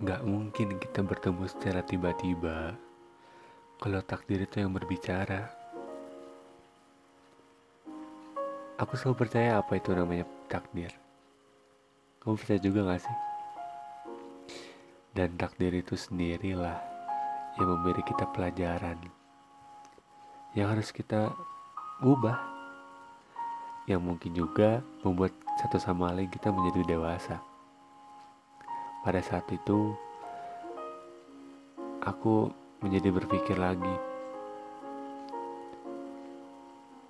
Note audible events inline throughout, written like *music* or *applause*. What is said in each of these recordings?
Gak mungkin kita bertemu secara tiba-tiba kalau takdir itu yang berbicara. Aku selalu percaya apa itu namanya takdir. Kamu percaya juga gak sih? Dan takdir itu sendirilah yang memberi kita pelajaran yang harus kita ubah yang mungkin juga membuat satu sama lain kita menjadi dewasa pada saat itu aku menjadi berpikir lagi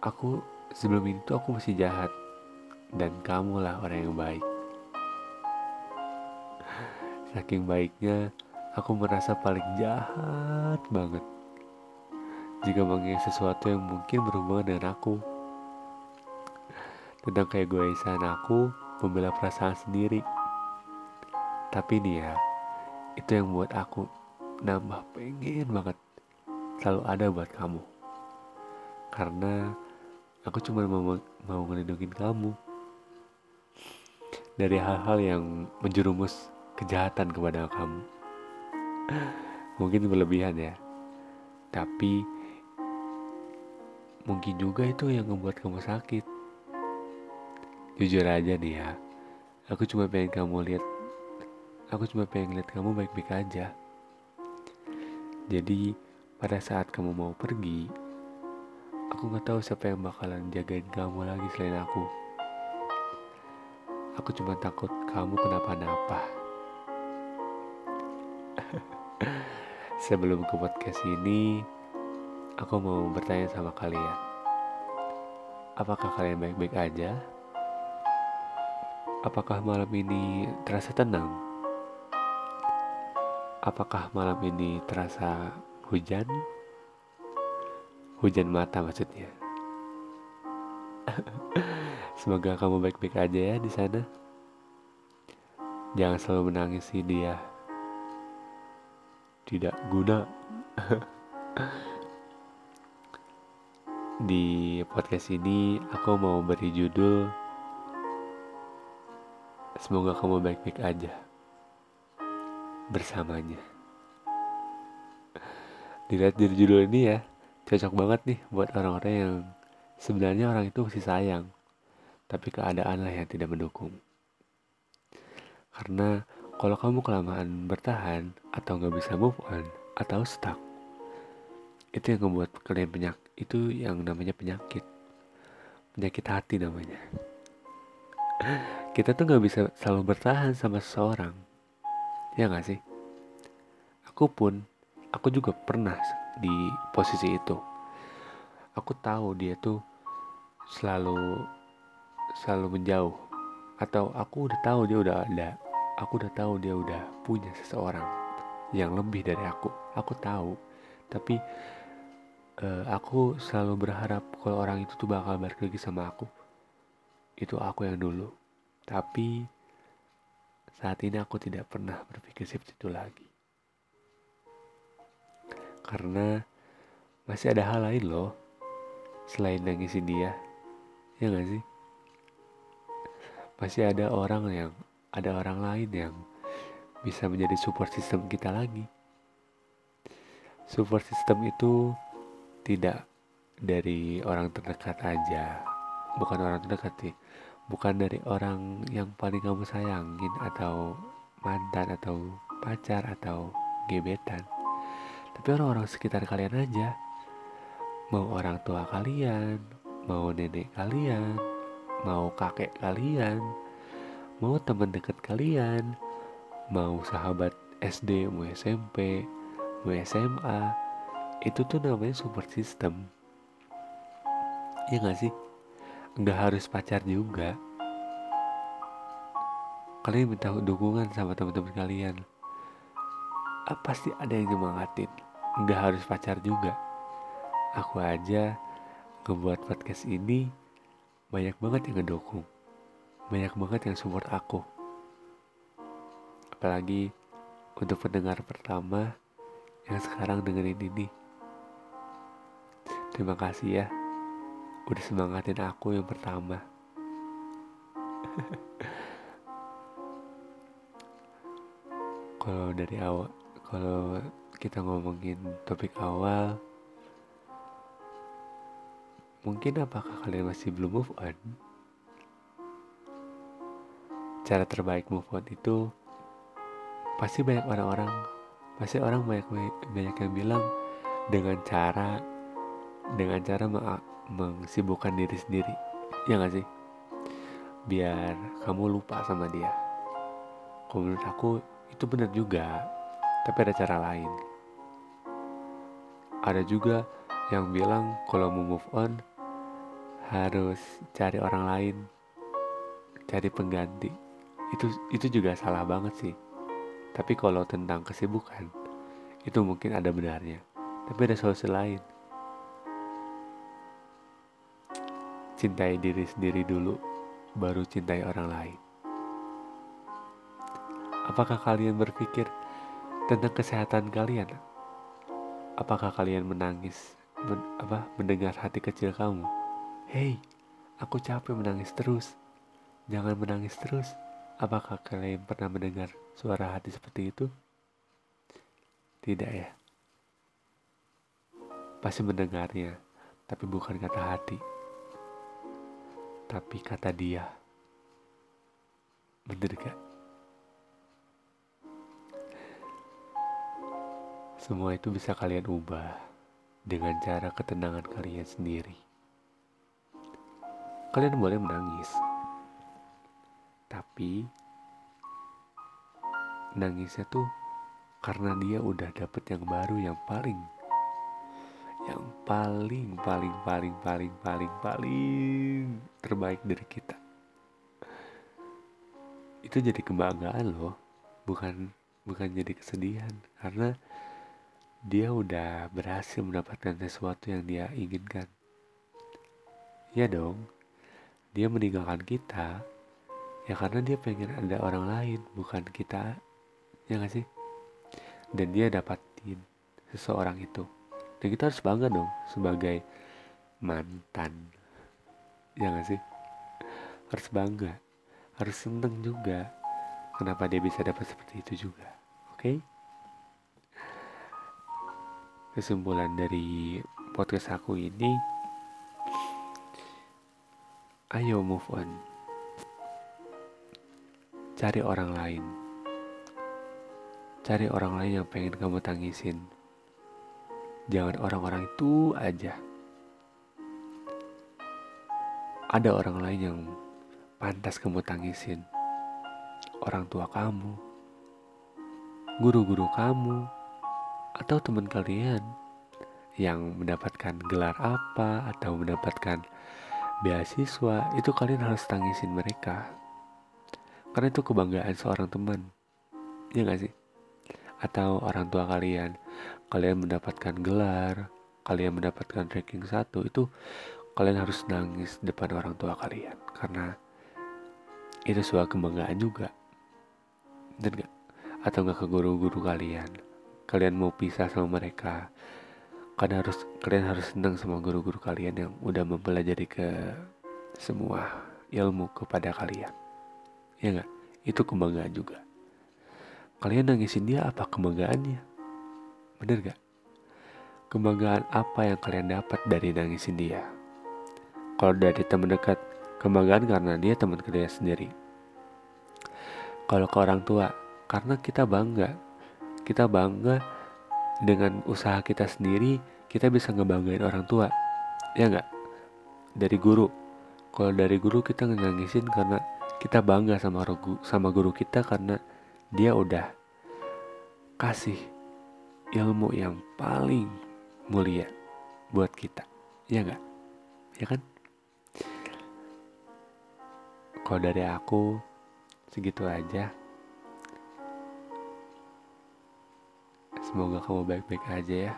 aku sebelum itu aku masih jahat dan kamulah orang yang baik Saking baiknya, aku merasa paling jahat banget jika mengingat sesuatu yang mungkin berhubungan dengan aku. Tentang keegoisan aku membela perasaan sendiri. Tapi nih ya, itu yang buat aku nambah pengen banget selalu ada buat kamu. Karena aku cuma mau, mau ngelindungin kamu dari hal-hal yang menjerumus kejahatan kepada kamu. *laughs* Mungkin berlebihan ya. Tapi mungkin juga itu yang membuat kamu sakit. Jujur aja nih ya. Aku cuma pengen kamu lihat aku cuma pengen lihat kamu baik-baik aja. Jadi pada saat kamu mau pergi, aku nggak tahu siapa yang bakalan jagain kamu lagi selain aku. Aku cuma takut kamu kenapa-napa. *laughs* Sebelum ke podcast ini, aku mau bertanya sama kalian. Apakah kalian baik-baik aja? Apakah malam ini terasa tenang? Apakah malam ini terasa hujan? Hujan mata maksudnya. *laughs* Semoga kamu baik-baik aja ya di sana. Jangan selalu menangisi dia tidak guna *laughs* di podcast ini aku mau beri judul semoga kamu baik-baik aja bersamanya. Dilihat dari judul ini ya cocok banget nih buat orang-orang yang sebenarnya orang itu masih sayang tapi keadaan lah yang tidak mendukung. Karena kalau kamu kelamaan bertahan atau nggak bisa move on atau stuck, itu yang membuat kalian penyak itu yang namanya penyakit, penyakit hati namanya. Kita tuh nggak bisa selalu bertahan sama seseorang, ya nggak sih? Aku pun, aku juga pernah di posisi itu. Aku tahu dia tuh selalu selalu menjauh. Atau aku udah tahu dia udah ada aku udah tahu dia udah punya seseorang yang lebih dari aku. Aku tahu. Tapi uh, aku selalu berharap kalau orang itu tuh bakal balik lagi sama aku. Itu aku yang dulu. Tapi saat ini aku tidak pernah berpikir seperti itu lagi. Karena masih ada hal lain loh selain nangisin dia. Ya gak sih? Masih ada orang yang ada orang lain yang bisa menjadi support system kita lagi. Support system itu tidak dari orang terdekat aja, bukan orang terdekat sih, bukan dari orang yang paling kamu sayangin atau mantan atau pacar atau gebetan, tapi orang-orang sekitar kalian aja, mau orang tua kalian, mau nenek kalian, mau kakek kalian, mau teman dekat kalian, mau sahabat SD, mau SMP, mau SMA, itu tuh namanya support system. Iya gak sih? Nggak harus pacar juga. Kalian minta dukungan sama teman-teman kalian. Ah, pasti ada yang nyemangatin. Nggak harus pacar juga. Aku aja ngebuat podcast ini banyak banget yang ngedukung banyak banget yang support aku. Apalagi untuk pendengar pertama yang sekarang dengerin ini. Terima kasih ya, udah semangatin aku yang pertama. *laughs* kalau dari awal kalau kita ngomongin topik awal mungkin apakah kalian masih belum move on cara terbaik move on itu pasti banyak orang-orang pasti orang banyak banyak yang bilang dengan cara dengan cara mengsibukkan diri sendiri. Ya gak sih? Biar kamu lupa sama dia. Kalau menurut aku itu benar juga. Tapi ada cara lain. Ada juga yang bilang kalau mau move on harus cari orang lain. Cari pengganti. Itu itu juga salah banget sih. Tapi kalau tentang kesibukan itu mungkin ada benarnya. Tapi ada solusi lain cintai diri sendiri dulu baru cintai orang lain Apakah kalian berpikir tentang kesehatan kalian? Apakah kalian menangis, men, apa, mendengar hati kecil kamu? Hei, aku capek menangis terus. Jangan menangis terus. Apakah kalian pernah mendengar suara hati seperti itu? Tidak ya. Pasti mendengarnya, tapi bukan kata hati. Tapi kata dia. Bener gak? Semua itu bisa kalian ubah dengan cara ketenangan kalian sendiri. Kalian boleh menangis, tapi nangisnya tuh karena dia udah dapet yang baru yang paling yang paling paling paling paling paling paling terbaik dari kita itu jadi kebanggaan loh bukan bukan jadi kesedihan karena dia udah berhasil mendapatkan sesuatu yang dia inginkan. Ya dong, dia meninggalkan kita ya karena dia pengen ada orang lain, bukan kita. Ya gak sih? Dan dia dapatin seseorang itu. Dan kita harus bangga dong sebagai mantan. Ya gak sih? Harus bangga. Harus seneng juga. Kenapa dia bisa dapat seperti itu juga. Oke? Okay? kesimpulan dari podcast aku ini ayo move on cari orang lain cari orang lain yang pengen kamu tangisin jangan orang-orang itu aja. Ada orang lain yang pantas kamu tangisin. Orang tua kamu guru-guru kamu atau teman kalian yang mendapatkan gelar apa atau mendapatkan beasiswa itu kalian harus tangisin mereka. Karena itu kebanggaan seorang teman. Ya gak sih? Atau orang tua kalian kalian mendapatkan gelar kalian mendapatkan ranking satu itu kalian harus nangis depan orang tua kalian. Karena itu sebuah kebanggaan juga. Dan gak atau gak ke guru-guru kalian? Kalian mau pisah sama mereka kalian harus kalian harus senang sama guru-guru kalian yang udah mempelajari ke semua ilmu kepada kalian. Ya nggak? Itu kebanggaan juga. Kalian nangisin dia apa kebanggaannya bener gak? Kebanggaan apa yang kalian dapat dari nangisin dia? Kalau dari teman dekat kebanggaan karena dia teman kalian sendiri. Kalau ke orang tua karena kita bangga. Kita bangga dengan usaha kita sendiri kita bisa ngebanggain orang tua. Ya nggak dari guru. Kalau dari guru kita ngangisin karena kita bangga sama guru kita karena dia udah kasih ilmu yang paling mulia buat kita ya nggak ya kan kalau dari aku segitu aja Semoga kamu baik-baik aja ya.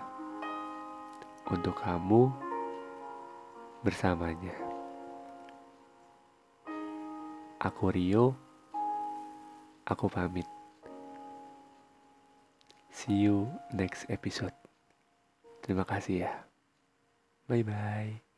Untuk kamu bersamanya. Aku Rio. Aku pamit. See you next episode. Terima kasih ya. Bye bye.